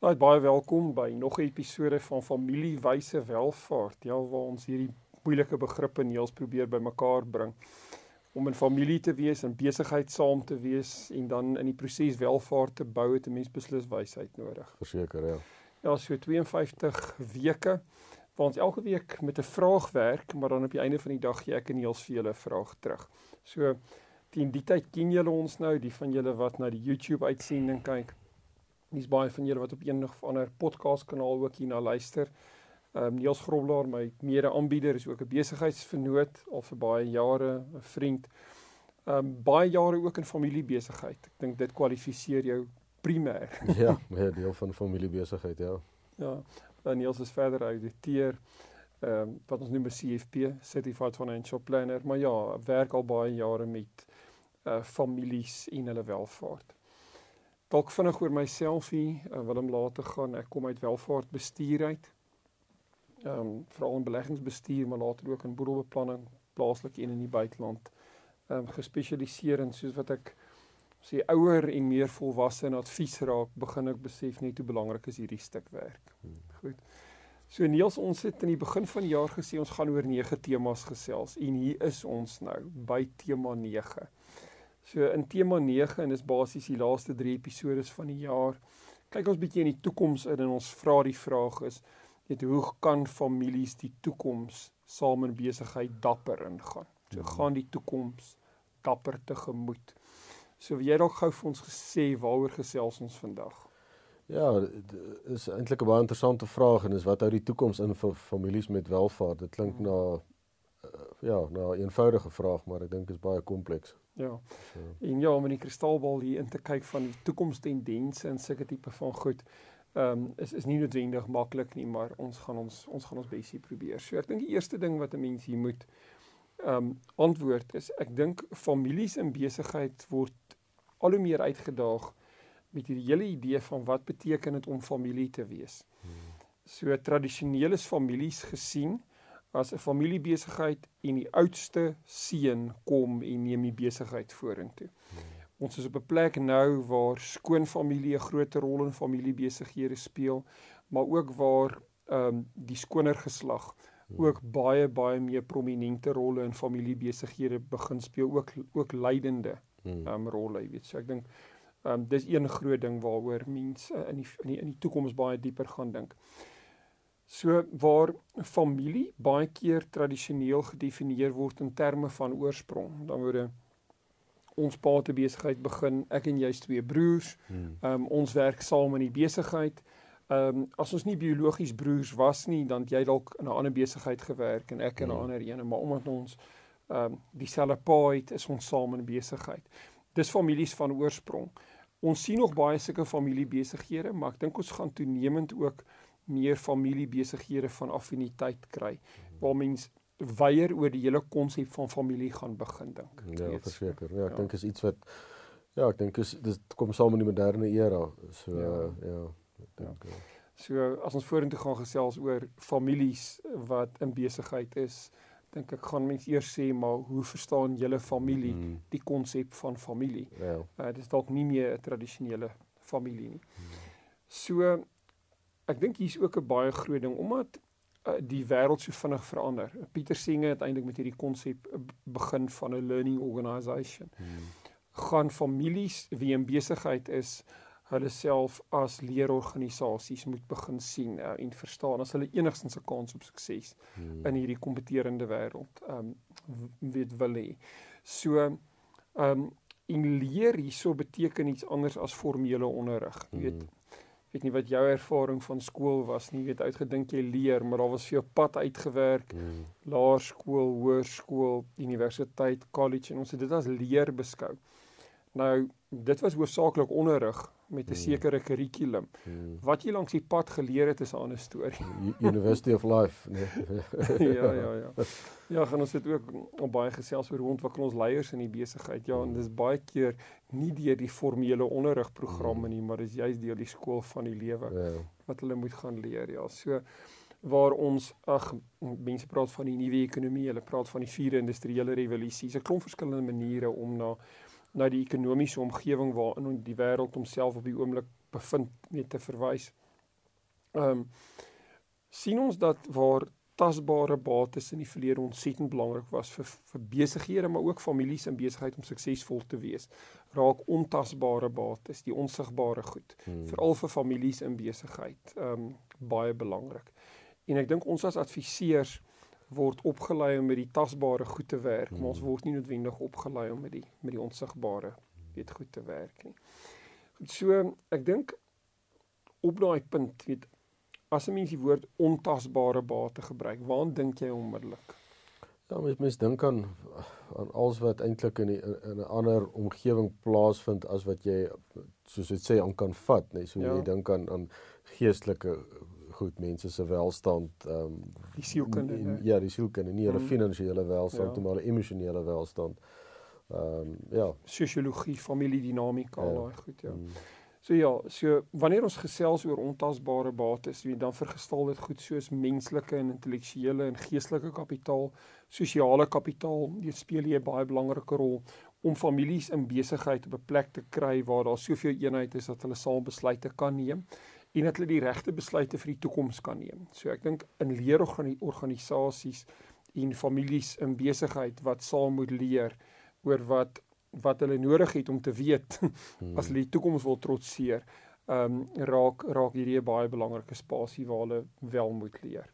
Baie baie welkom by nog 'n episode van Familiewyse Welvaart. Ja, waar ons hierdie moeilike begrippe neels probeer bymekaar bring om 'n familie te wees en besigheid saam te wees en dan in die proses welvaart te bou het 'n mens beslis wysheid nodig. Verseker, ja. Ja, so 52 weke waar ons elke week met 'n vraag werk, maar dan op die einde van die dag gee ek en Niels vir julle 'n vraag terug. So teen die tyd ken julle ons nou, die van julle wat na die YouTube uitsending kyk. Dis baie van julle wat op een of ander podcast kanaal ook hierna luister. Ehm um, Niels Groblaar, my mede-aanbieder, is ook 'n besigheidsvernoot al vir baie jare, 'n vriend. Ehm um, baie jare ook in familiebesigheid. Ek dink dit kwalifiseer jou primêr. ja, 'n deel van familiebesigheid, ja. Ja. En Niels is verder ouditeur ehm um, wat ons noem 'n CFP, Certified Financial Planner, maar ja, werk al baie jare met uh families en hulle welvaart. Dalk vinnig oor myself hier, uh, wat hom later gaan. Ek kom uit welvaart bestuur uit ehm um, veral in beleggingsbestuur maar later ook in boedelbeplanning plaaslik en in die buiteland ehm um, gespesialiseer in soos wat ek sê ouer en meer volwasse en advies raak begin ek besef net hoe belangrik is hierdie stuk werk. Goed. So Niels ons het in die begin van die jaar gesê ons gaan oor 9 temas gesels en hier is ons nou by tema 9. So in tema 9 en dis basies die laaste 3 episode van die jaar. Kyk ons bietjie in die toekoms in en ons vra die vraag is weet hoe kan families die toekoms saam in besigheid dapper ingaan. So hmm. gaan die toekoms dapper tegemoet. So wie jy dalk gou vir ons gesê waaroor gesels ons vandag? Ja, is eintlik 'n baie interessante vraag en is wat hou die toekoms in vir families met welvaart? Dit klink hmm. na uh, ja, na 'n eenvoudige vraag, maar ek dink dit is baie kompleks. Ja. En ja, om in die kristalbal hier in te kyk van die toekomstendense en sulke tipe van goed ehm um, is is nie noodwendig maklik nie, maar ons gaan ons ons gaan ons besie probeer. So ek dink die eerste ding wat 'n mens hier moet ehm um, antwoord is ek dink families in besigheid word al hoe meer uitgedaag met hierdie hele idee van wat beteken dit om familie te wees. So tradisioneel is families gesien as 'n familiebesigheid en die oudste seun kom en neem die besigheid vorentoe. Ons is op 'n plek nou waar skoonfamilie 'n groot rol in familiebesighede speel, maar ook waar ehm um, die skoner geslag ook baie baie meer prominente rolle in familiebesighede begin speel, ook ook leidende hmm. ehm um, rolle, jy weet. So ek dink ehm um, dis een groot ding waaroor mense in die in die in die toekoms baie dieper gaan dink. So waar familie baie keer tradisioneel gedefinieer word in terme van oorsprong, dan word ons pa te besigheid begin, ek en jy's twee broers. Hmm. Ehm um, ons werk saam in die besigheid. Ehm um, as ons nie biologies broers was nie, dan jy dalk in 'n ander besigheid gewerk en ek in 'n hmm. ander een, maar omdat ons ehm um, dieselfde pa het, is ons saam in besigheid. Dis families van oorsprong. Ons sien nog baie sulke familiebesighede, maar ek dink ons gaan toenemend ook meer familiebesighede van affiniteit kry waar mense weier oor die hele konsep van familie gaan begin dink. Ja, verseker. Ja, ek ja. dink is iets wat ja, ek dink is dit kom saam met die moderne era. So ja, ja ek dink. Ja. So as ons vorentoe gaan gesels oor families wat in besigheid is, dink ek gaan mense eers sê maar hoe verstaan julle familie mm. die konsep van familie? Ja. Uh, dit is dalk nie meer 'n tradisionele familie nie. Mm. So ek dink hier's ook 'n baie groot ding omdat uh, die wêreld so vinnig verander. Pieter Singer het eintlik met hierdie konsep begin van 'n learning organisation. Hmm. Gaan families wie in besigheid is, hulle self as leerorganisasies moet begin sien uh, en verstaan as hulle enigstens 'n kans op sukses hmm. in hierdie kompeterende wêreld ehm um, weet wil hê. So ehm um, en leer hierso beteken iets anders as formele onderrig. Jy hmm weet nie wat jou ervaring van skool was nie, weet uitgedink jy leer, maar daar was vir jou pad uitgewerk. Mm. Laerskool, hoërskool, universiteit, college en ons het dit as leer beskou. Nou, dit was hoofsaaklik onderrig met 'n mm. sekere kurrikulum. Mm. Wat jy langs die pad geleer het is 'n ander storie. University of Life, nee. ja, ja, ja. Ja, gaan ons dit ook op baie gesels oor hoe ontwikkel ons leiers in die besigheid. Ja, en dis baie keer nie deur die formele onderrigprogramme mm. nie, maar dis juist deur die skool van die lewe ja. wat hulle moet gaan leer. Ja, so waar ons ag mense praat van die nuwe ekonomie, hulle praat van die vierde industriële revolusie. Dis 'n klomp verskillende maniere om na na die ekonomiese omgewing waarin die wêreld homself op die oomblik bevind mee te verwys. Ehm um, sien ons dat waar tasbare bates in die verlede ontsettend belangrik was vir vir besighede maar ook families en besigheid om suksesvol te wees. Raak ontasbare bates, die onsigbare goed, hmm. veral vir families en besigheid, ehm um, baie belangrik. En ek dink ons as adviseurs word opgelei om met die tasbare goed te werk, maar ons hmm. word nie noodwendig opgelei om met die met die onsigbare weet goed te werk nie. Goed so, ek dink op daai punt, weet as 'n mens die woord ontasbare bate gebruik, waaraan dink jy onmiddellik? Ja, mens mens dink aan aan alles wat eintlik in die, in 'n ander omgewing plaasvind as wat jy soos dit sê aan kan vat, nê. Nee. So ja. jy dink aan aan geestelike goed mense se welstand ehm um, die sielkunde ja die sielkunde nie hulle mm. finansiële welstand ja. maar hulle emosionele welstand ehm um, ja sosiologie familiedinamika ja. daai goed ja mm. so ja so wanneer ons gesels oor ontasbare bates wie dan vergestel dit goed soos menslike en intellektuele en geestelike kapitaal sosiale kapitaal dit speel hier 'n baie belangrike rol om families in besigheid op 'n plek te kry waar daar soveel eenheid is dat hulle saam besluite kan neem en dat hulle die regte besluite vir die toekoms kan neem. So ek dink in leerorganisasies en families in besigheid wat saam moet leer oor wat wat hulle nodig het om te weet hmm. as hulle die toekoms wil trotseer. Ehm um, raak raak hierdie 'n baie belangrike spasie waar hulle wel moet leer.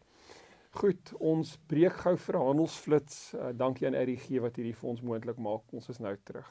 Goed, ons breek gou vir handelsflits. Uh, dankie aan RGG wat hierdie fonds moontlik maak. Ons is nou terug.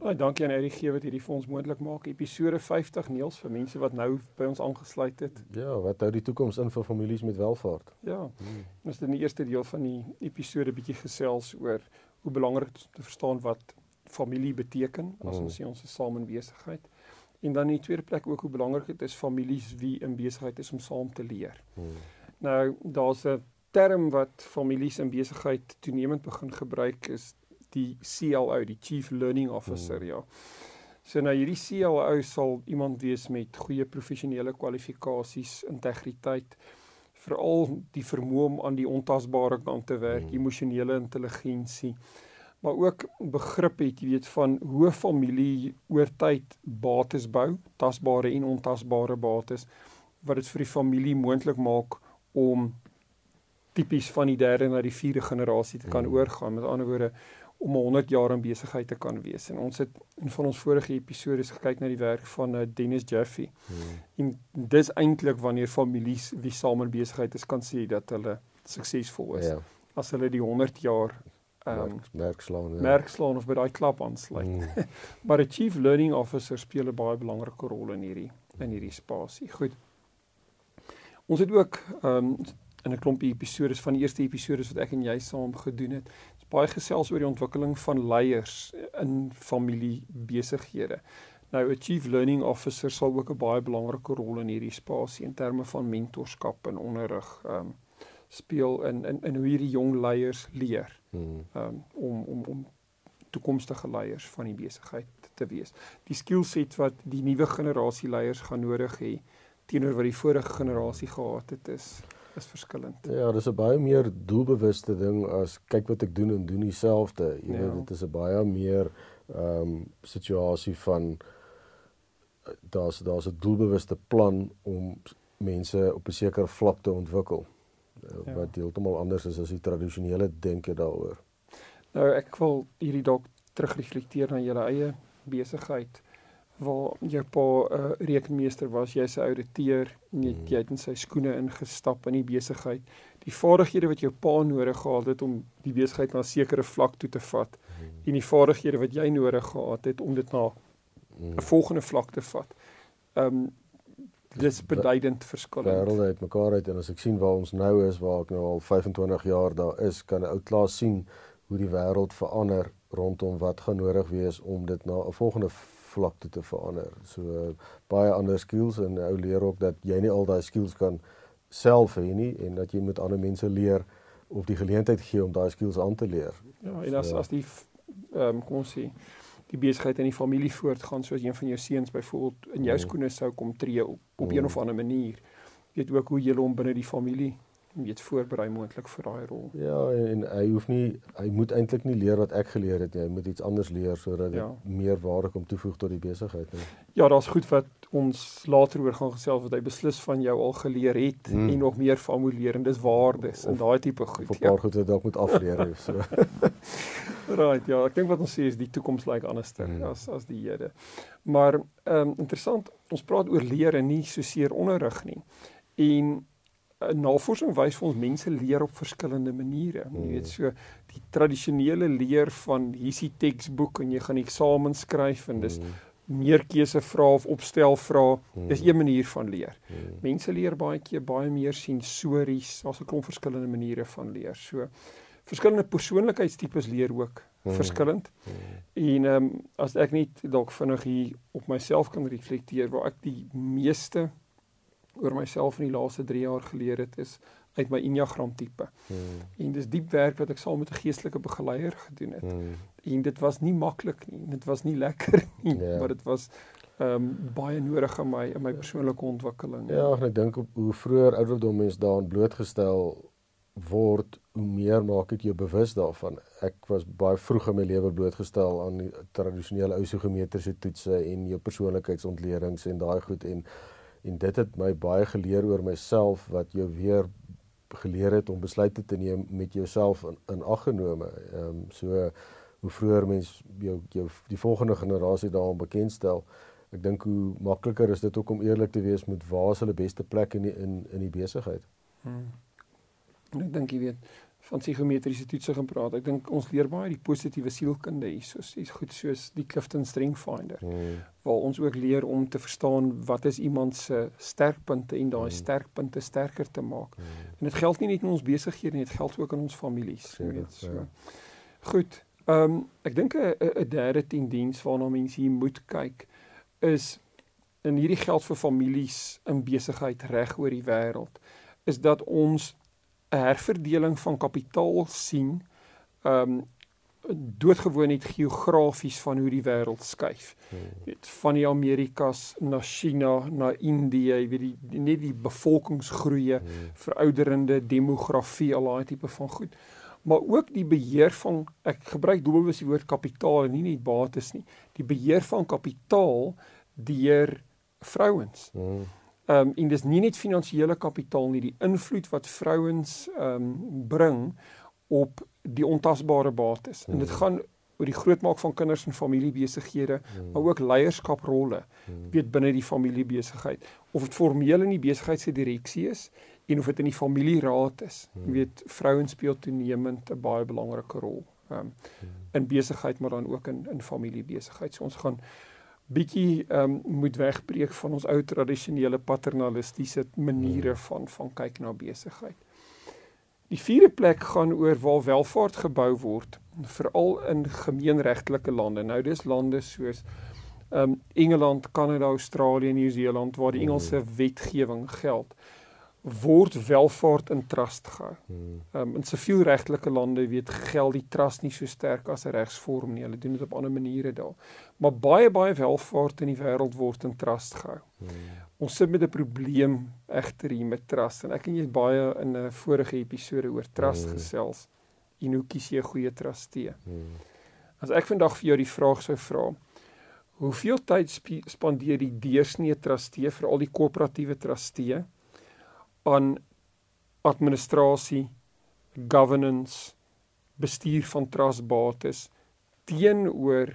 Baie dankie aan RUG wat hierdie fonds moontlik maak. Episode 50 Niels vir mense wat nou by ons aangesluit het. Ja, wat hou die toekoms in vir families met welvaart? Ja. Hmm. Ons het in die eerste deel van die episode bietjie gesels oor hoe belangrik dit is om te verstaan wat familie beteken as hmm. ons sê ons is saam in besigheid. En dan in die tweede plek ook hoe belangrik dit is families wie in besigheid is om saam te leer. Hmm. Nou daar's 'n term wat families in besigheid toenemend begin gebruik is die CLO, die Chief Learning Officer, hmm. ja. So nou hierdie CLO sal iemand wees met goeie professionele kwalifikasies, integriteit, veral die vermoë om aan die ontasbare kant te werk, hmm. emosionele intelligensie maar ook begrip het, jy weet, van hoe familie oor tyd bates bou, tasbare en ontasbare bates wat dit vir die familie moontlik maak om tipies van die derde na die vierde generasie te kan mm. oorgaan. Met ander woorde om 100 jaar in besigheid te kan wees. En ons het in van ons vorige episode gekyk na die werk van uh, Dennis Jeffrey. Hmm. En dis eintlik wanneer families wie saam in besigheid is kan sê dat hulle suksesvol is. Ja. As hulle die 100 jaar um, merk slaan ja. merk slaan of by daai klap aansluit. Mm. maar 'n chief learning officer speel 'n baie belangrike rol in hierdie in hierdie spasie. Goed. Ons het ook um in 'n klompie episode van die eerste episode wat ek en jy saam gedoen het, baie gesels oor die ontwikkeling van leiers in familie besighede. Nou 'n chief learning officer sal ook 'n baie belangrike rol in hierdie spasie in terme van mentorskap en onderrig um speel in in in hoe hierdie jong leiers leer. Hmm. Um, om om om toekomstige leiers van die besigheid te wees. Die skillset wat die nuwe generasie leiers gaan nodig hê teenoor wat die vorige generasie gehad het is is verskillend. Ja, dis 'n baie meer doelbewuste ding as kyk wat ek doen en doen dieselfde. Jy ja. weet dit is 'n baie meer ehm um, situasie van daar's daar's 'n doelbewuste plan om mense op 'n sekere vlak te ontwikkel ja. wat heeltemal anders is as die tradisionele denke daaroor. Nou ek wil hierdie dalk terugreflekteer na julle eie besigheid. Waar jou pa 'n uh, rekenmeester was, jy's 'n ouditeur, jy, Mm. jy het in sy skoene ingestap in die besigheid. Die vaardighede wat jou pa nodig gehad het om die besigheid na 'n sekere vlak toe te vat en die vaardighede wat jy nodig gehad het om dit na Mm. 'n volgende vlak te vat. Ehm um, dis beduidend verskillend. wêrelde uitmekaar uit en as ek sien waar ons nou is waar ek nou al 25 jaar daar is, kan 'n ou klaar sien hoe die wêreld verander rondom wat gaan nodig wees om dit na 'n volgende vlak toe te verander. So baie ander skills en ou leer ook dat jy nie al daai skills kan self hê nie en dat jy met ander mense leer of die geleentheid gee om daai skills aan te leer. Ja, en as So- as die ehm um, kom ons sê die besigheid in die familie voortgaan soos een van jou seuns byvoorbeeld in jou Mhm. skoene sou kom tree op op Mhm. een of ander manier. Weet ook hoe jy hom binne die familie weet voorberei moontlik vir daai rol. Ja, en, en hy hoef nie hy moet eintlik nie leer wat ek geleer het nie. Hy moet iets anders leer sodat dit Ja. meer waarde kom toevoeg tot die besigheid nie. Ja, daar's goed wat ons later oor gaan gesels wat hy beslis van jou al geleer het Mm. en nog meer van moet leer en dis waardes en Of- daai tipe Of goed. 'n paar goed wat dalk moet afleer so. Right, ja, ek dink wat ons sê is die toekoms lyk anderster Mm. as as die hede. Maar ehm um, interessant, ons praat oor leer en nie so seer onderrig nie. En navorsing wys vir ons mense leer op verskillende maniere. Mm. Jy weet so die tradisionele leer van hier's die teksboek en jy gaan eksamen skryf en dis Mm, meer keuse vrae of opstel vrae. mm, Dis een manier van leer. mm. Mense leer baie keer baie meer sensories. Daar's 'n klomp verskillende maniere van leer. So verskillende persoonlikheidstipes leer ook Mm. verskillend. Mm. En ehm um, as ek net dalk vinnig hier op myself kan reflekteer waar ek die meeste oor myself in die laaste 3 jaar geleer het is uit my Enneagram tipe. Mm. En dis diep werk wat ek saam met 'n geestelike begeleier gedoen het. Mm. En dit was nie maklik nie. Dit was nie lekker nie, Ja. maar dit was ehm um, baie nodig in my in my persoonlike ontwikkeling. Ja, en ek dink op hoe vroeër ouderdom mens daaraan blootgestel word, hoe meer maak dit jou bewus daarvan. Ek was baie vroeg in my lewe blootgestel aan die tradisionele ou psigometriese toetse en jou persoonlikheidsontledings en daai goed en en dit het my baie geleer oor myself wat jou weer geleer het om besluite te neem met jouself in, in ag genome. Ehm um, so hoe vroeër mens jou jou die volgende generasie daaraan bekendstel, ek dink hoe makliker is dit ook om eerlik te wees met waar is hulle beste plek in die, in in die besigheid. Hmm. Ek dink jy weet van psigometriese toetse gaan praat. Ek dink ons leer baie die positiewe sielkunde hier, soos iets goed soos die Clifton Strength Finder Hmm. waar ons ook leer om te verstaan wat is iemand se sterkpunte en daai Mm. sterkpunte sterker te maak. Hmm. En dit geld nie net in ons besighede nie, dit geld ook in ons families, jy weet so. ja. Goed. Ehm um, ek dink 'n derde tendens waarna mense hier moet kyk is en hierdie geld vir families in besigheid reg oor die wêreld is dat ons 'n herverdeling van kapitaal sien um, doodgewoon net geografies van hoe die wêreld skuif. Hmm. Weet van die Amerikas na China, na Indië, jy weet die, die net die bevolkingsgroei, Hmm. verouderende demografie, al daai tipe van goed. Maar ook die beheer van ek gebruik doelbewus die woord kapitaal en nie net bates nie. Die beheer van kapitaal deur vrouens. Hmm. Ehm um, en dis nie net finansiële kapitaal nie, die invloed wat vrouens ehm um, bring op die ontasbare bates. En dit Hmm. gaan oor die grootmaak van kinders en familiebesighede, Hmm. maar ook leierskaprolle Hmm. weet binne die familiebesigheid of dit formeel in die besigheid se direksie is en of dit in die familieraad is. Jy Hmm. weet vrouens speel toenemend 'n baie belangrike rol um, Hmm. in besigheid maar dan ook in in familiebesigheid. So ons gaan bietjie um, moet wegbreek van ons ou tradisionele paternalistiese maniere Hmm. van van kyk na besigheid. Die vierde plek gaan oor waar welvaart gebou word, veral in gemeenregtelike lande. Nou dis lande soos um Engeland, Kanada, Australië, Nieu-Seeland waar die Mhm. Engelse wetgewing geld, word welvaart in trust gehou. Hmm. Um in sivielregtelike lande weet geld die trust nie so sterk as 'n regsvorm nie. Hulle doen dit op ander maniere daar. Maar baie baie welvaart in die wêreld word in trust gehou. Hmm. Ons sit met 'n probleem egter hier met trust en ek en jy het baie in 'n vorige episode oor trust Mm. gesels. En hoe kies jy 'n goeie trustee? Hmm. As ek vandag vir jou die vraag sou vra, hoeveel tyd sp spandeer die deursnee trustee vir al die korporatiewe trustee aan administrasie, governance, bestuur van trustbates teenoor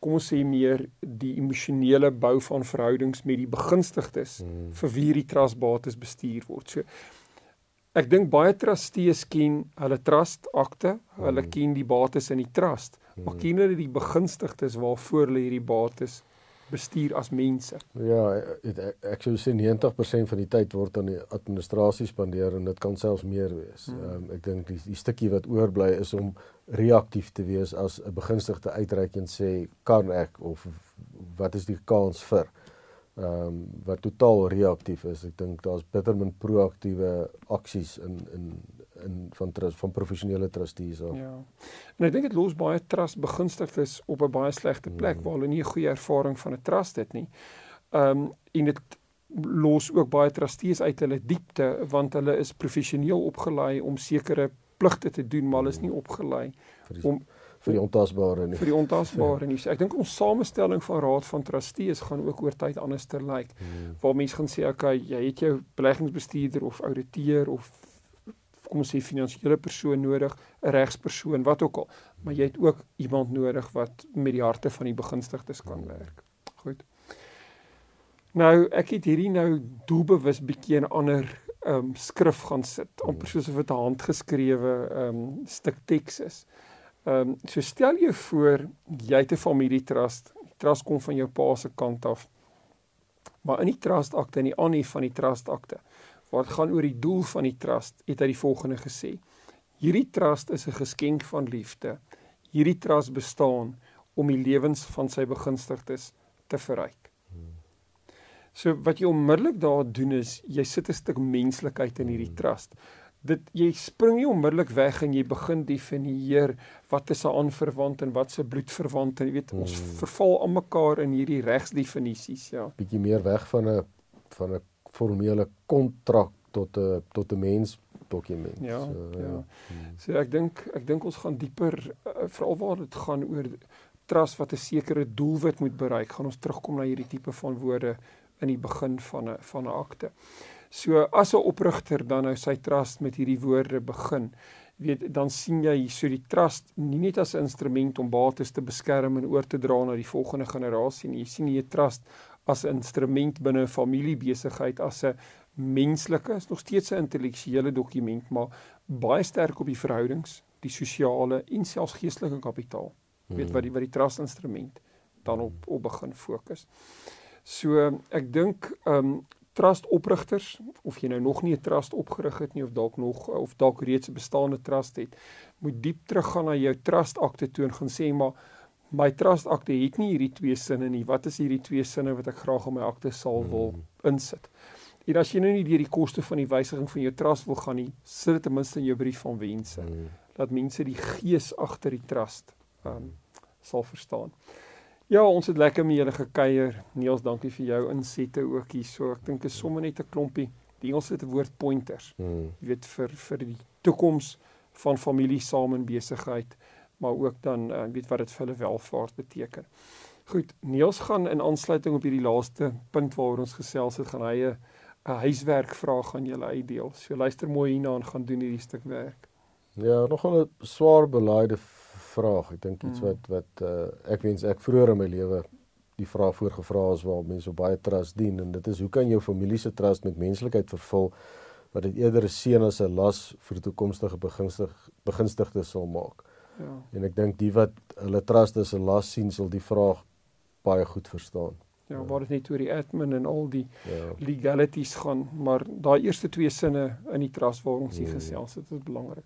kom ons sê meer die emosionele bou van verhoudings met die begunstigdes hmm. vir wie die trustbates bestuur word. So ek dink baie trustees ken hulle trust akte, hulle hmm. ken die bates in die trust, hmm. maar ken hulle die begunstigdes waarvoor hulle hierdie bates bestuur as mense. Ja, ek, ek sou sê 90% van die tyd word aan die administrasie spandeer en dit kan selfs meer wees. Hmm. Um, ek dink die, die stukkie wat oorbly is om reaktief te wees as 'n begunstigde uitreik en sê kan ek of wat is die kans vir ehm um, wat totaal reaktief is. Ek dink daar's bitter min proaktiewe aksies in in in van trust, van professionele trustees af. Ja. En ek dink dit los baie trust begunstigdes op 'n baie slegte plek mm. waar hulle nie 'n goeie ervaring van 'n trust het nie. Ehm um, en dit los ook baie trustees uit hulle diepte want hulle is professioneel opgelei om sekere pligte te doen, maar hulle is nie opgelei om vir die ontasbare nie. Vir die ontasbare nie. Ek dink ons samestelling van raad van trustees gaan ook oor tyd anders ter lyk. Like, hmm. Waar mense gaan sê, okay, jy het jou beleggingsbestuurder of ouditeur of kom ons sê finansiële persoon nodig, 'n regspersoon, wat ook al, maar jy het ook iemand nodig wat met die harte van die begunstigdes kan werk. Goed. Nou, ek het hierdie nou doelbewus bietjie 'n ander ehm um, skrif gaan sit, amper soos of dit 'n handgeskrewe ehm um, stuk teks is. Ehm um, so stel jou voor jy het 'n familietrust. Die trust kom van jou pa se kant af. Maar in die trust akte en die aanhef van die trust akte wat gaan oor die doel van die trust, het hy die volgende gesê: Hierdie trust is 'n geskenk van liefde. Hierdie trust bestaan om die lewens van sy begunstigdes te verryk. So wat jy onmiddellik daar doen is jy sit 'n stuk menslikheid in hierdie trust. Dit jy spring nie onmiddellik weg en jy begin definieer wat is 'n aanverwant en wat se bloedverwant en jy weet ons hmm. verval aan mekaar in hierdie regsdefinisies ja. Bietjie meer weg van 'n van 'n formele kontrak tot 'n tot 'n mens dokument. Ja. So, ja. ja. So ek dink ek dink ons gaan dieper uh, veral waar dit gaan oor trust wat 'n sekere doelwit moet bereik. Gaan ons terugkom na hierdie tipe van woorde in die begin van 'n van 'n akte. So as 'n oprigter dan nou sy trust met hierdie woorde begin, weet dan sien jy so die trust nie net as 'n instrument om bates te beskerm en oor te dra na die volgende generasie nie. Jy sien jy trust as 'n instrument binne 'n familiebesigheid as 'n menslike is nog steeds 'n intellektuele dokument maar baie sterk op die verhoudings, die sosiale en selfs geestelike kapitaal. Jy weet wat die wat die trust instrument dan op op begin fokus. So ek dink ehm um, trust oprigters of jy nou nog nie 'n trust opgerig het nie of dalk nog of dalk reeds 'n bestaande trust het, moet diep teruggaan na jou trust akte toe en gaan sê maar my trust akte het nie hierdie twee sinne nie. Wat is hierdie twee sinne wat ek graag op my akte sal wil hmm. insit? En as jy nou nie deur die koste van die wysiging van jou trust wil gaan nie, sit dit ten minste in jou brief van wense. Hmm. Dat mense die gees agter die trust um sal verstaan. Ja, ons het lekker met julle gekuier. Niels, dankie vir jou insette ook hier. So ek dink is sommer net 'n klompie. Die Engels het 'n woord pointers. Jy weet vir vir die toekoms van familie saam in besigheid maar ook dan uh, weet wat dit vir hulle welvaart beteken. Goed, Niels gaan in aansluiting op hierdie laaste punt waaroor ons gesels het, gaan hy 'n huiswerk vraag aan julle uitdeel. So luister mooi hierna en gaan doen hierdie stuk werk. Ja, nogal 'n swaar belaaide vraag. Ek dink iets hmm. wat wat uh, ek wens ek vroeër in my lewe die vraag voorgevra is waar mense op baie trust dien en dit is hoe kan jou familie se trust met menslikheid vervul wat dit eerder 'n seën as 'n las vir toekomstige begunstig begunstigdes sal maak. Ja. En ek dink die wat hulle trust as 'n las sien sal die vraag baie goed verstaan. Ja, waar dit net oor die admin en al die ja. legalities gaan, maar daai eerste twee sinne in die trust waar ons hier mm. gesels het, is belangrik.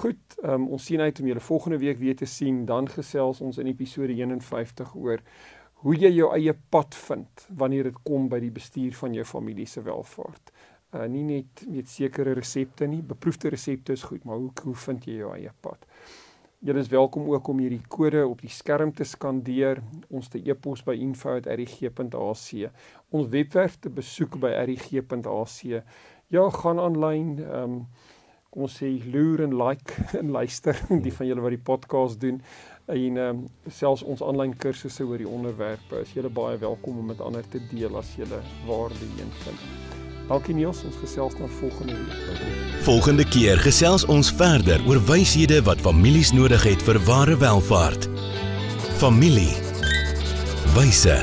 Goed, um, ons sien uit om julle volgende week weer te sien, dan gesels ons in episode 51 oor hoe jy jou eie pad vind wanneer dit kom by die bestuur van jou familie se welvaart. Uh nie net met sekere resepte nie, beproefde resepte is goed, maar hoe hoe vind jy jou eie pad? Julle is welkom ook om hierdie kode op die skerm te skandeer, ons te e-pos by info@rig.ac, ons webwerf te besoek by rig.ac. Ja, gaan aanlyn, ehm um, kom ons sê loer en like en luister die van julle wat die podcast doen en ehm um, selfs ons aanlyn kursusse oor die onderwerpe. Is julle baie welkom om met ander te deel as julle waarde hierin vind. Dankie Niels, ons gesels dan volgende week. Volgende keer gesels ons verder oor wyshede wat families nodig het vir ware welvaart. Familie Wyse.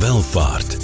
Welvaart.